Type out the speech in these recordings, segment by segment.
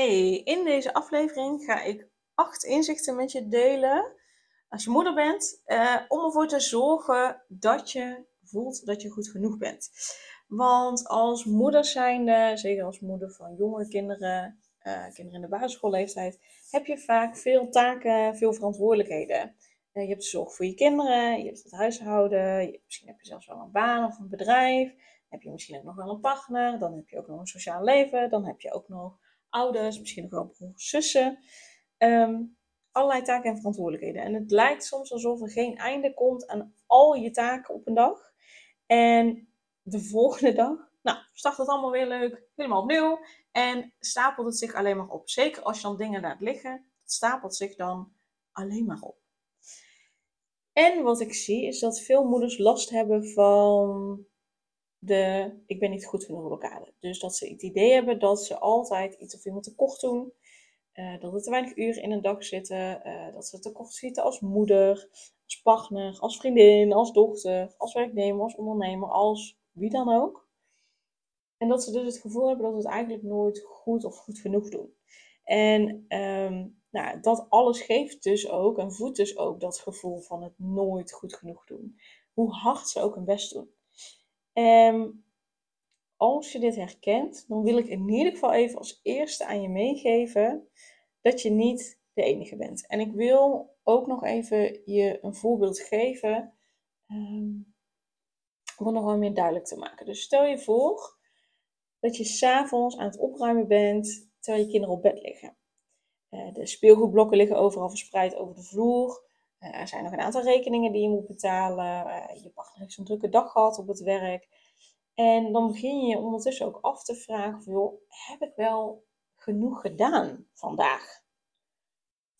Hey, in deze aflevering ga ik acht inzichten met je delen als je moeder bent, eh, om ervoor te zorgen dat je voelt dat je goed genoeg bent. Want als moeder zijnde, zeker als moeder van jonge kinderen, uh, kinderen in de basisschoolleeftijd, heb je vaak veel taken, veel verantwoordelijkheden. Uh, je hebt de zorg voor je kinderen, je hebt het huishouden, je, misschien heb je zelfs wel een baan of een bedrijf. Heb je misschien ook nog wel een partner, dan heb je ook nog een sociaal leven, dan heb je ook nog ouders, misschien nog wel broers, zussen. Um, allerlei taken en verantwoordelijkheden. En het lijkt soms alsof er geen einde komt aan al je taken op een dag. En de volgende dag, nou, start het allemaal weer leuk, helemaal opnieuw. En stapelt het zich alleen maar op. Zeker als je dan dingen laat liggen, het stapelt zich dan alleen maar op. En wat ik zie is dat veel moeders last hebben van de ik ben niet goed genoeg blokkade. Dus dat ze het idee hebben dat ze altijd iets of iemand tekort doen. Uh, dat er te weinig uren in een dag zitten. Uh, dat ze tekort schieten als moeder, als partner, als vriendin, als dochter, als werknemer, als ondernemer, als wie dan ook. En dat ze dus het gevoel hebben dat ze het eigenlijk nooit goed of goed genoeg doen. En um, nou, dat alles geeft dus ook en voedt dus ook dat gevoel van het nooit goed genoeg doen. Hoe hard ze ook hun best doen. En als je dit herkent, dan wil ik in ieder geval even als eerste aan je meegeven dat je niet de enige bent. En ik wil ook nog even je een voorbeeld geven um, om het nog wel meer duidelijk te maken. Dus stel je voor dat je s'avonds aan het opruimen bent terwijl je kinderen op bed liggen. Uh, de speelgoedblokken liggen overal verspreid over de vloer. Uh, er zijn nog een aantal rekeningen die je moet betalen. Uh, je partner heeft zo'n drukke dag gehad op het werk. En dan begin je ondertussen ook af te vragen: van, joh, heb ik wel genoeg gedaan vandaag?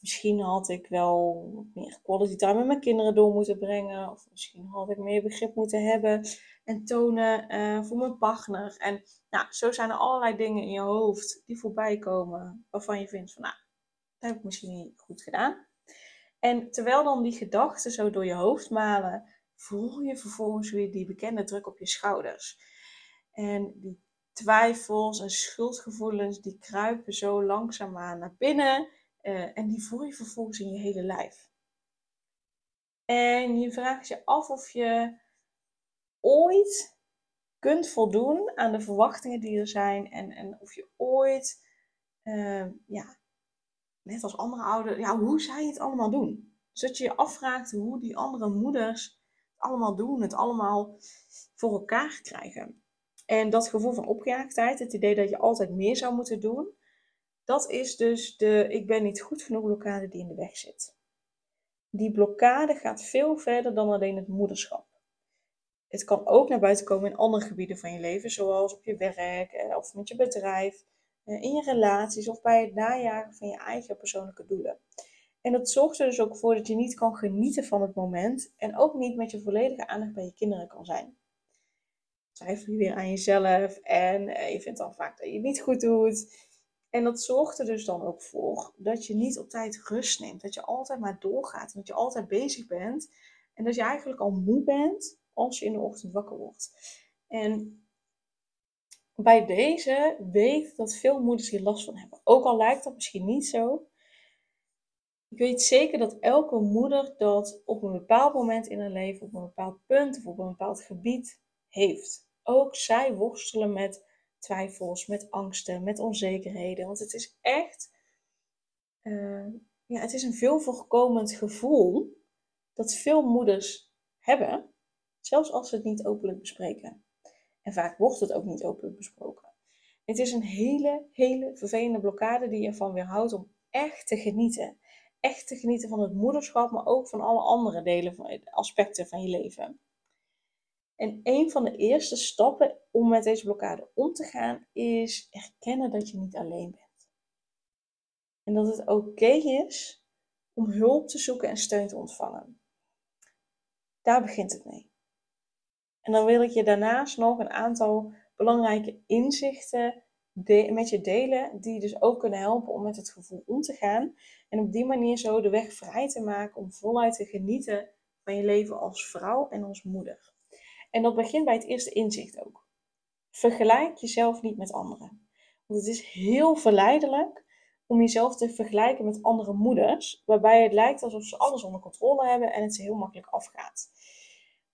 Misschien had ik wel meer quality time met mijn kinderen door moeten brengen. Of misschien had ik meer begrip moeten hebben en tonen uh, voor mijn partner. En nou, zo zijn er allerlei dingen in je hoofd die voorbij komen waarvan je vindt van nou, dat heb ik misschien niet goed gedaan. En terwijl dan die gedachten zo door je hoofd malen, voel je vervolgens weer die bekende druk op je schouders. En die twijfels en schuldgevoelens, die kruipen zo langzaamaan naar binnen. Uh, en die voel je vervolgens in je hele lijf. En je vraagt je af of je ooit kunt voldoen aan de verwachtingen die er zijn. En, en of je ooit, uh, ja, net als andere ouders, ja, hoe zij het allemaal doen. Dus dat je je afvraagt hoe die andere moeders het allemaal doen, het allemaal voor elkaar krijgen. En dat gevoel van opgejaagdheid, het idee dat je altijd meer zou moeten doen, dat is dus de ik ben niet goed genoeg blokkade die in de weg zit. Die blokkade gaat veel verder dan alleen het moederschap. Het kan ook naar buiten komen in andere gebieden van je leven, zoals op je werk eh, of met je bedrijf, in je relaties of bij het najagen van je eigen persoonlijke doelen. En dat zorgt er dus ook voor dat je niet kan genieten van het moment en ook niet met je volledige aandacht bij je kinderen kan zijn twijfel je weer aan jezelf en eh, je vindt dan vaak dat je het niet goed doet. En dat zorgt er dus dan ook voor dat je niet op tijd rust neemt. Dat je altijd maar doorgaat en dat je altijd bezig bent. En dat je eigenlijk al moe bent als je in de ochtend wakker wordt. En bij deze weet dat veel moeders hier last van hebben. Ook al lijkt dat misschien niet zo. Ik weet zeker dat elke moeder dat op een bepaald moment in haar leven, op een bepaald punt of op een bepaald gebied heeft. Ook zij worstelen met twijfels, met angsten, met onzekerheden. Want het is echt, uh, ja, het is een veel voorkomend gevoel dat veel moeders hebben, zelfs als ze het niet openlijk bespreken. En vaak wordt het ook niet openlijk besproken. Het is een hele, hele vervelende blokkade die ervan weerhoudt om echt te genieten. Echt te genieten van het moederschap, maar ook van alle andere delen, van, aspecten van je leven. En een van de eerste stappen om met deze blokkade om te gaan is erkennen dat je niet alleen bent. En dat het oké is om hulp te zoeken en steun te ontvangen. Daar begint het mee. En dan wil ik je daarnaast nog een aantal belangrijke inzichten met je delen, die dus ook kunnen helpen om met het gevoel om te gaan. En op die manier zo de weg vrij te maken om voluit te genieten van je leven als vrouw en als moeder. En dat begint bij het eerste inzicht ook. Vergelijk jezelf niet met anderen. Want het is heel verleidelijk om jezelf te vergelijken met andere moeders, waarbij het lijkt alsof ze alles onder controle hebben en het ze heel makkelijk afgaat.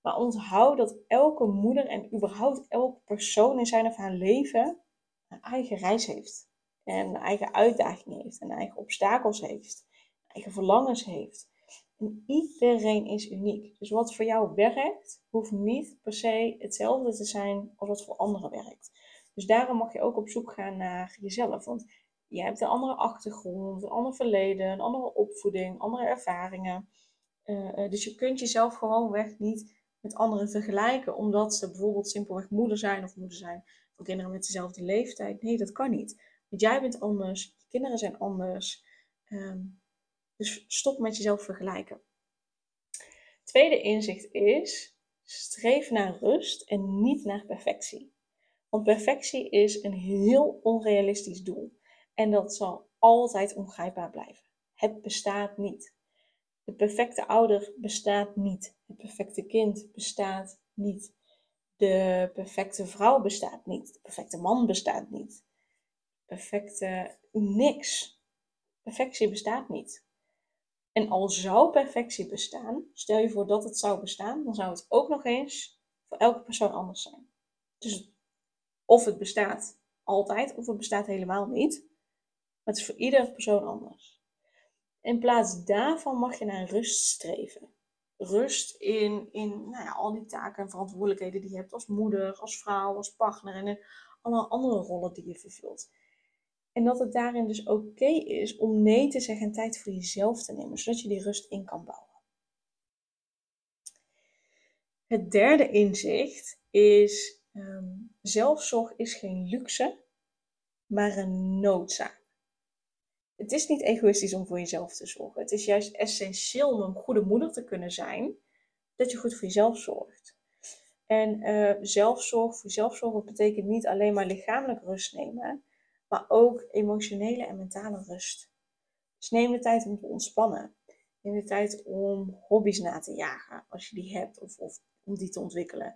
Maar onthoud dat elke moeder en überhaupt elke persoon in zijn of haar leven een eigen reis heeft. En een eigen uitdagingen heeft. En eigen obstakels heeft. Eigen verlangens heeft. En iedereen is uniek. Dus wat voor jou werkt, hoeft niet per se hetzelfde te zijn als wat voor anderen werkt. Dus daarom mag je ook op zoek gaan naar jezelf. Want je hebt een andere achtergrond, een ander verleden, een andere opvoeding, andere ervaringen. Uh, uh, dus je kunt jezelf gewoonweg niet met anderen vergelijken, omdat ze bijvoorbeeld simpelweg moeder zijn of moeder zijn van kinderen met dezelfde leeftijd. Nee, dat kan niet. Want jij bent anders, je kinderen zijn anders. Um, dus stop met jezelf vergelijken. Tweede inzicht is: streef naar rust en niet naar perfectie. Want perfectie is een heel onrealistisch doel. En dat zal altijd ongrijpbaar blijven. Het bestaat niet. De perfecte ouder bestaat niet. Het perfecte kind bestaat niet. De perfecte vrouw bestaat niet. De perfecte man bestaat niet. Perfecte niks. Perfectie bestaat niet. En al zou perfectie bestaan, stel je voor dat het zou bestaan, dan zou het ook nog eens voor elke persoon anders zijn. Dus of het bestaat altijd, of het bestaat helemaal niet. Maar het is voor iedere persoon anders. In plaats daarvan mag je naar rust streven. Rust in, in nou ja, al die taken en verantwoordelijkheden die je hebt als moeder, als vrouw, als partner en in alle andere rollen die je vervult. En dat het daarin dus oké is om nee te zeggen en tijd voor jezelf te nemen, zodat je die rust in kan bouwen. Het derde inzicht is: um, zelfzorg is geen luxe, maar een noodzaak. Het is niet egoïstisch om voor jezelf te zorgen. Het is juist essentieel om een goede moeder te kunnen zijn, dat je goed voor jezelf zorgt. En uh, zelfzorg, voor jezelf zorgen betekent niet alleen maar lichamelijk rust nemen, maar ook emotionele en mentale rust. Dus neem de tijd om te ontspannen. Neem de tijd om hobby's na te jagen, als je die hebt, of, of om die te ontwikkelen.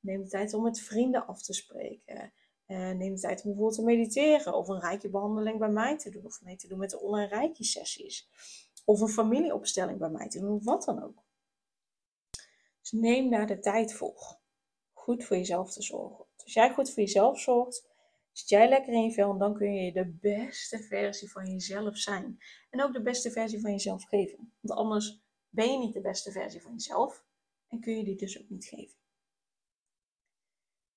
Neem de tijd om met vrienden af te spreken. Uh, neem de tijd om bijvoorbeeld te mediteren of een rijke behandeling bij mij te doen of mee te doen met de online rijke sessies. Of een familieopstelling bij mij te doen of wat dan ook. Dus neem daar de tijd voor. Goed voor jezelf te zorgen. Als jij goed voor jezelf zorgt, zit jij lekker in je vel dan kun je de beste versie van jezelf zijn. En ook de beste versie van jezelf geven. Want anders ben je niet de beste versie van jezelf en kun je die dus ook niet geven.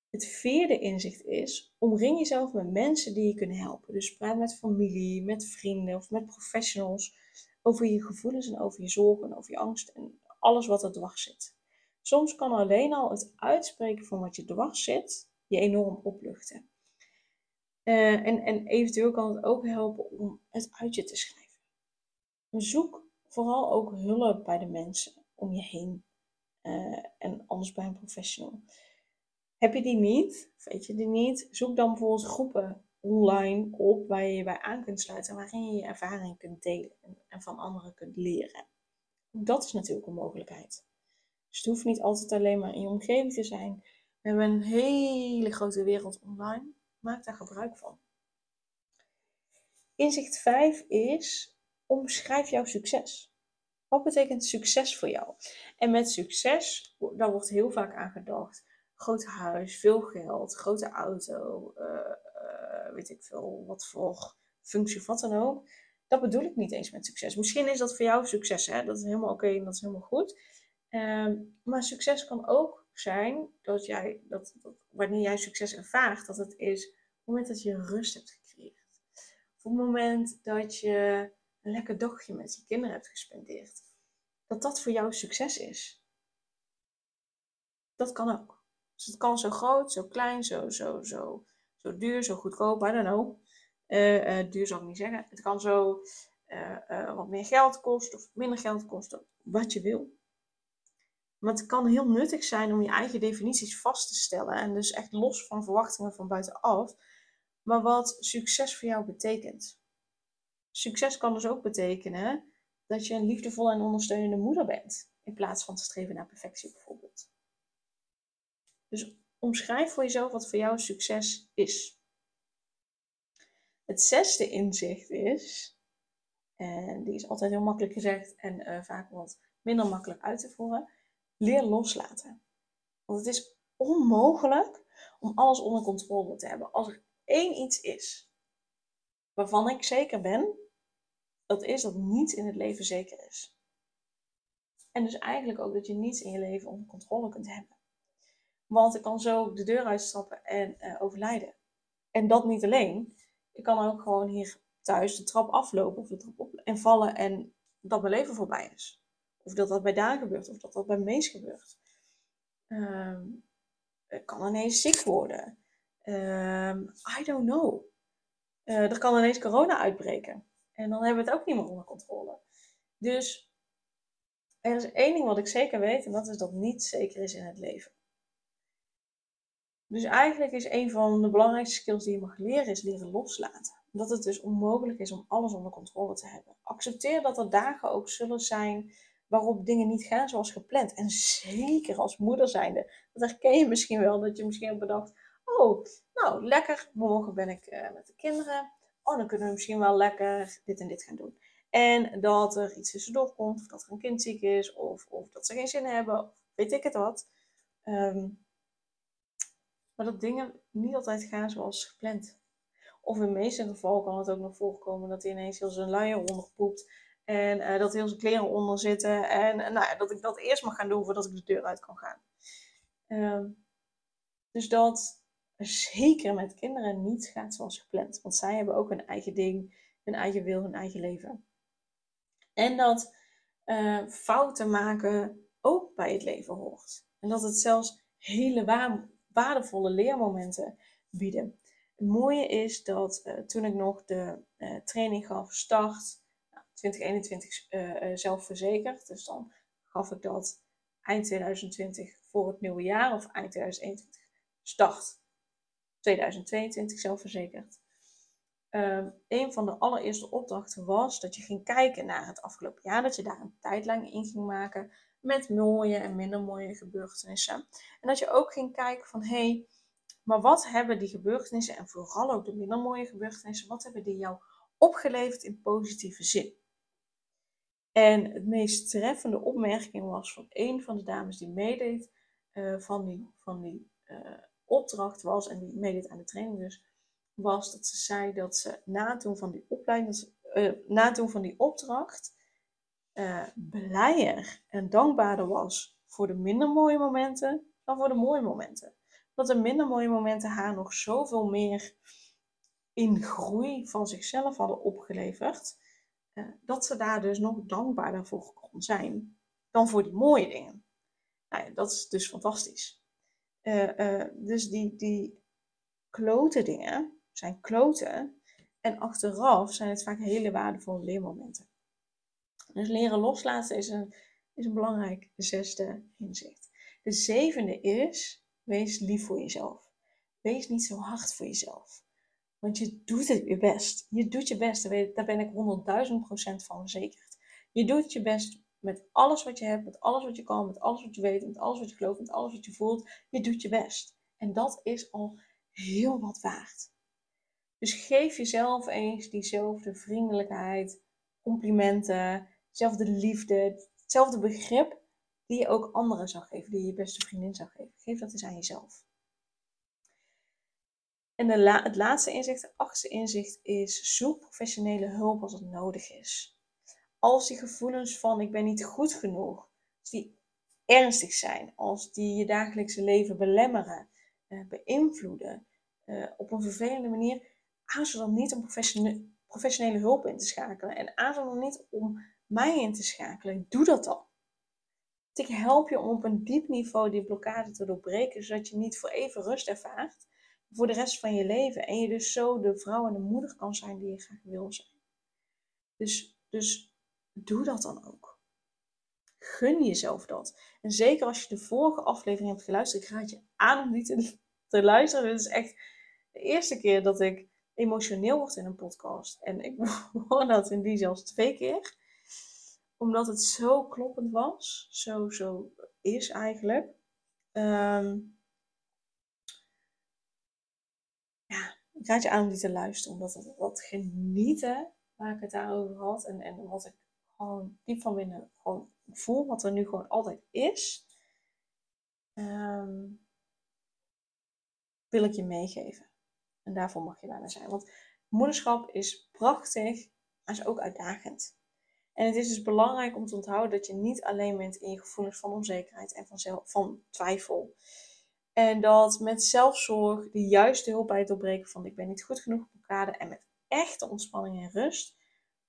Het vierde inzicht is, omring jezelf met mensen die je kunnen helpen. Dus praat met familie, met vrienden of met professionals over je gevoelens en over je zorgen en over je angst en alles wat er dwars zit. Soms kan alleen al het uitspreken van wat je dwars zit je enorm opluchten. Uh, en, en eventueel kan het ook helpen om het uit je te schrijven. Zoek vooral ook hulp bij de mensen om je heen. Uh, en anders bij een professional. Heb je die niet, weet je die niet, zoek dan bijvoorbeeld groepen online op waar je je bij aan kunt sluiten, waarin je je ervaring kunt delen en van anderen kunt leren. Dat is natuurlijk een mogelijkheid. Dus het hoeft niet altijd alleen maar in je omgeving te zijn. We hebben een hele grote wereld online. Maak daar gebruik van. Inzicht 5 is: omschrijf jouw succes. Wat betekent succes voor jou? En met succes, daar wordt heel vaak aan gedacht groot huis, veel geld, grote auto, uh, uh, weet ik veel, wat voor functie of wat dan ook. Dat bedoel ik niet eens met succes. Misschien is dat voor jou succes, hè? dat is helemaal oké en dat is helemaal goed. Um, maar succes kan ook zijn dat jij, dat, wanneer jij succes ervaart, dat het is op het moment dat je rust hebt gecreëerd. Op het moment dat je een lekker dagje met je kinderen hebt gespendeerd. Dat dat voor jou succes is. Dat kan ook. Dus het kan zo groot, zo klein, zo, zo, zo, zo duur, zo goedkoop, I don't know. duur zal ik niet zeggen. Het kan zo wat meer geld kosten of minder geld kosten, wat je wil. Maar het kan heel nuttig zijn om je eigen definities vast te stellen. En dus echt los van verwachtingen van buitenaf. Maar wat succes voor jou betekent. Succes kan dus ook betekenen dat je een liefdevolle en ondersteunende moeder bent. In plaats van te streven naar perfectie bijvoorbeeld. Dus omschrijf voor jezelf wat voor jou succes is. Het zesde inzicht is, en die is altijd heel makkelijk gezegd en uh, vaak wat minder makkelijk uit te voeren, leer loslaten. Want het is onmogelijk om alles onder controle te hebben. Als er één iets is waarvan ik zeker ben, dat is dat niets in het leven zeker is. En dus eigenlijk ook dat je niets in je leven onder controle kunt hebben. Want ik kan zo de deur uitstappen en uh, overlijden. En dat niet alleen. Ik kan ook gewoon hier thuis de trap aflopen of de trap op en vallen en dat mijn leven voorbij is. Of dat dat bij Daan gebeurt, of dat dat bij Mees gebeurt. Ehm, ik kan ineens ziek worden. Ehm, I don't know. Uh, er kan ineens corona uitbreken. En dan hebben we het ook niet meer onder controle. Dus er is één ding wat ik zeker weet, en dat is dat niets zeker is in het leven. Dus eigenlijk is een van de belangrijkste skills die je mag leren, is leren loslaten. Dat het dus onmogelijk is om alles onder controle te hebben. Accepteer dat er dagen ook zullen zijn waarop dingen niet gaan zoals gepland. En zeker als moeder zijnde, dat herken je misschien wel, dat je misschien ook bedacht, oh, nou lekker, morgen ben ik uh, met de kinderen. Oh, dan kunnen we misschien wel lekker dit en dit gaan doen. En dat er iets tussendoor komt, of dat er een kind ziek is, of, of dat ze geen zin hebben, of weet ik het wat. Um, maar dat dingen niet altijd gaan zoals gepland. Of in meeste gevallen kan het ook nog voorkomen dat hij ineens heel zijn luier onderpoept. En uh, dat heel zijn kleren onder zitten. En uh, nou dat ik dat eerst mag gaan doen voordat ik de deur uit kan gaan. Uh, dus dat zeker met kinderen niet gaat zoals gepland. Want zij hebben ook hun eigen ding, hun eigen wil, hun eigen leven. En dat uh, fouten maken ook bij het leven hoort. En dat het zelfs hele waardevolle leermomenten bieden. Het mooie is dat uh, toen ik nog de uh, training gaf, start 2021 uh, zelfverzekerd. Dus dan gaf ik dat eind 2020 voor het nieuwe jaar of eind 2021 start 2022 zelfverzekerd. Um, een van de allereerste opdrachten was dat je ging kijken naar het afgelopen jaar, dat je daar een tijdlijn in ging maken met mooie en minder mooie gebeurtenissen. En dat je ook ging kijken van hé, hey, maar wat hebben die gebeurtenissen en vooral ook de minder mooie gebeurtenissen, wat hebben die jou opgeleverd in positieve zin? En het meest treffende opmerking was van een van de dames die meedeed uh, van die, van die uh, opdracht was, en die meedeed aan de training dus, was dat ze zei dat ze na het doen van die opleiding, uh, na het doen van die opdracht, uh, blijer en dankbaarder was voor de minder mooie momenten dan voor de mooie momenten. Dat de minder mooie momenten haar nog zoveel meer in groei van zichzelf hadden opgeleverd, uh, dat ze daar dus nog dankbaarder voor kon zijn dan voor die mooie dingen. Nou ja, dat is dus fantastisch. Uh, dus die, die klote dingen zijn kloten. En achteraf zijn het vaak hele waardevolle leermomenten. Dus leren loslaten is een, is een belangrijk zesde inzicht. De zevende is, wees lief voor jezelf. Wees niet zo hard voor jezelf. Want je doet het je best. Je doet je best, daar ben ik 100.000% van verzekerd. Je doet je best met alles wat je hebt, met alles wat je kan, met alles wat je weet, met alles wat je gelooft, met alles wat je voelt. Je doet je best. En dat is al heel wat waard. Dus geef jezelf eens diezelfde vriendelijkheid, complimenten, dezelfde liefde, hetzelfde begrip die je ook anderen zou geven, die je, beste vriendin zou geven. Geef dat eens aan jezelf. En de het laatste inzicht, het achtste inzicht is: zoek professionele hulp als het nodig is als die gevoelens van ik ben niet goed genoeg, als die ernstig zijn, als die je dagelijkse leven belemmeren, uh, beïnvloeden uh, op een vervelende manier, aarzel dan niet om professionele hulp in te schakelen. En aarzel dan niet om mij in te schakelen. Doe dat dan. Ik help je om op een diep niveau die blokkade te doorbreken, zodat je niet voor even rust ervaart, voor de rest van je leven. En je dus zo de vrouw en de moeder kan zijn die je graag wil zijn. Dus, dus doe dat dan ook. Gun jezelf dat. En zeker als je de vorige aflevering hebt geluisterd, ik raad je aan om die te, te luisteren. Dit is echt de eerste keer dat ik emotioneel word in een podcast. En ik hoor dat in die zelfs twee keer. Omdat het zo kloppend was. Zo, zo is eigenlijk. Um, ja, ik raad je aan om die te luisteren. Omdat het wat genieten waar ik het daarover had. En, en wat ik gewoon diep van binnen gewoon voel. Wat er nu gewoon altijd is. Um, wil ik je meegeven. En daarvoor mag je me zijn. Want moederschap is prachtig, maar is ook uitdagend. En het is dus belangrijk om te onthouden dat je niet alleen bent in je gevoelens van onzekerheid en van, van twijfel. En dat met zelfzorg de juiste hulp bij het doorbreken van ik ben niet goed genoeg blokkade en met echte ontspanning en rust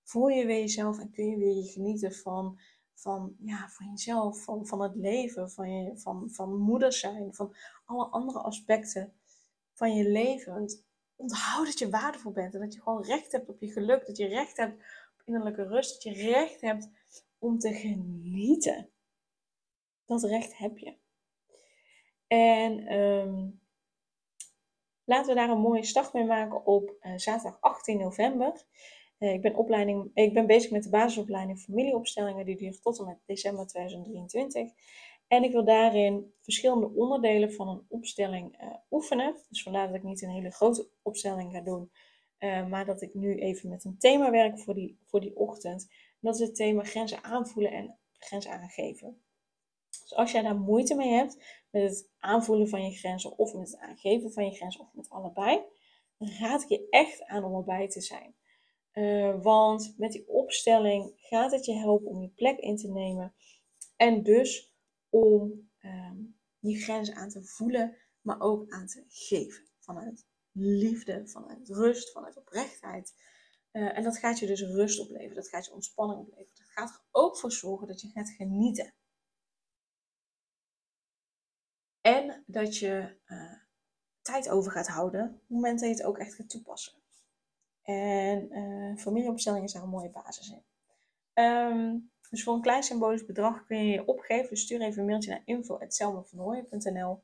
voel je weer jezelf en kun je weer genieten van, van, ja, van jezelf, van, van het leven, van, je, van, van moeder zijn, van alle andere aspecten van je leven. Want onthoud dat je waardevol bent en dat je gewoon recht hebt op je geluk, dat je recht hebt innerlijke rust, dat je recht hebt om te genieten. Dat recht heb je. En um, laten we daar een mooie start mee maken op uh, zaterdag 18 november. Uh, ik, ben opleiding, ik ben bezig met de basisopleiding familieopstellingen. Die duurt tot en met december 2023. En ik wil daarin verschillende onderdelen van een opstelling uh, oefenen. Dus vandaar dat ik niet een hele grote opstelling ga doen. Uh, maar dat ik nu even met een thema werk voor die, voor die ochtend. En dat is het thema grenzen aanvoelen en grenzen aangeven. Dus als jij daar moeite mee hebt met het aanvoelen van je grenzen of met het aangeven van je grenzen of met allebei, dan raad ik je echt aan om erbij te zijn. Uh, want met die opstelling gaat het je helpen om je plek in te nemen en dus om um, die grenzen aan te voelen, maar ook aan te geven. Vanuit liefde, vanuit rust, vanuit oprechtheid. Uh, en dat gaat je dus rust opleveren, dat gaat je ontspanning opleveren. Dat gaat er ook voor zorgen dat je gaat genieten. En dat je uh, tijd over gaat houden op het moment dat je het ook echt gaat toepassen. En uh, familieopstelling is daar een mooie basis in. Um, dus voor een klein symbolisch bedrag kun je je opgeven. Dus stuur even een mailtje naar info.selmavernooien.nl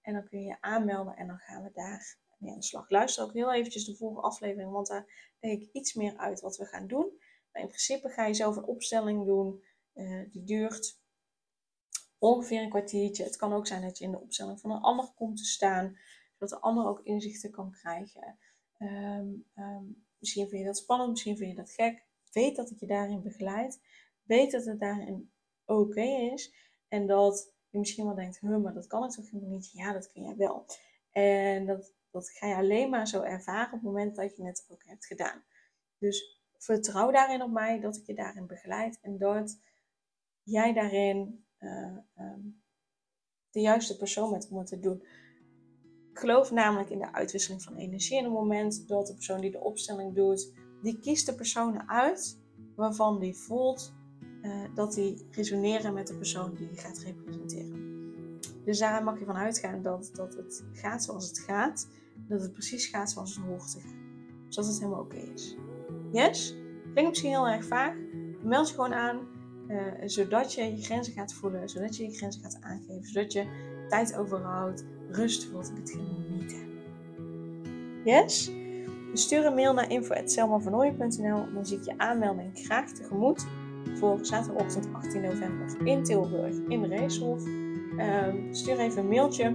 En dan kun je je aanmelden en dan gaan we daar mee aan de slag. Luister ook heel eventjes de volgende aflevering, want daar leg ik iets meer uit wat we gaan doen. Maar in principe ga je zelf een opstelling doen. Uh, die duurt ongeveer een kwartiertje. Het kan ook zijn dat je in de opstelling van een ander komt te staan, zodat de ander ook inzichten kan krijgen. Um, um, misschien vind je dat spannend, misschien vind je dat gek. Weet dat ik je daarin begeleid. Weet dat het daarin oké is. En dat je misschien wel denkt, maar dat kan ik toch helemaal niet? Ja, dat kun jij wel. En dat, dat ga je alleen maar zo ervaren op het moment dat je het ook hebt gedaan. Dus vertrouw daarin op mij, dat ik je daarin begeleid. En dat jij daarin uh, um, de juiste persoon bent om het te doen. Ik geloof namelijk in de uitwisseling van energie. En op het moment dat de persoon die de opstelling doet, die kiest de personen uit waarvan die voelt uh, dat die resoneren met de persoon die je gaat representeren. Dus daar mag je van uitgaan dat, dat het gaat zoals het gaat. Dat het precies gaat zoals het hoort te gaan. Zodat het helemaal oké is. Yes? Klinkt misschien heel erg vaag. Meld je gewoon aan. Uh, zodat je je grenzen gaat voelen. Zodat je je grenzen gaat aangeven. Zodat je tijd overhoudt. Rust voelt en het genieten. Yes? Dus stuur een mail naar info.selmavernooien.nl Dan zie ik je aanmelding graag tegemoet voor zaterdagochtend 18 november in Tilburg in Reeshof. Um, stuur even een mailtje.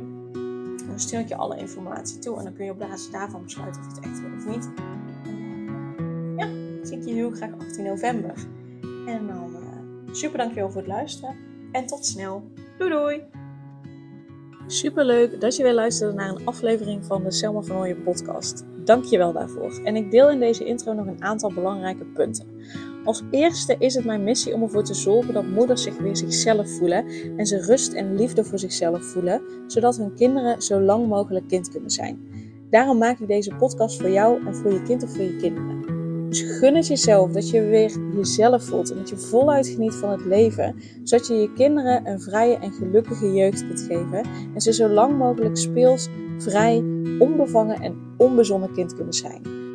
Dan stuur ik je alle informatie toe en dan kun je op basis daarvan besluiten of je het echt wil of niet. Uh, ja, zie ik je heel graag 18 november. En dan uh, super dankjewel voor het luisteren en tot snel. Doei doei! Super leuk dat je weer luisterde naar een aflevering van de Selma van Ooyen podcast. Dank je wel daarvoor. En ik deel in deze intro nog een aantal belangrijke punten. Als eerste is het mijn missie om ervoor te zorgen dat moeders zich weer zichzelf voelen en ze rust en liefde voor zichzelf voelen, zodat hun kinderen zo lang mogelijk kind kunnen zijn. Daarom maak ik deze podcast voor jou en voor je kind of voor je kinderen. Dus gun het jezelf dat je weer jezelf voelt en dat je voluit geniet van het leven, zodat je je kinderen een vrije en gelukkige jeugd kunt geven en ze zo lang mogelijk speels, vrij, onbevangen en onbezonnen kind kunnen zijn.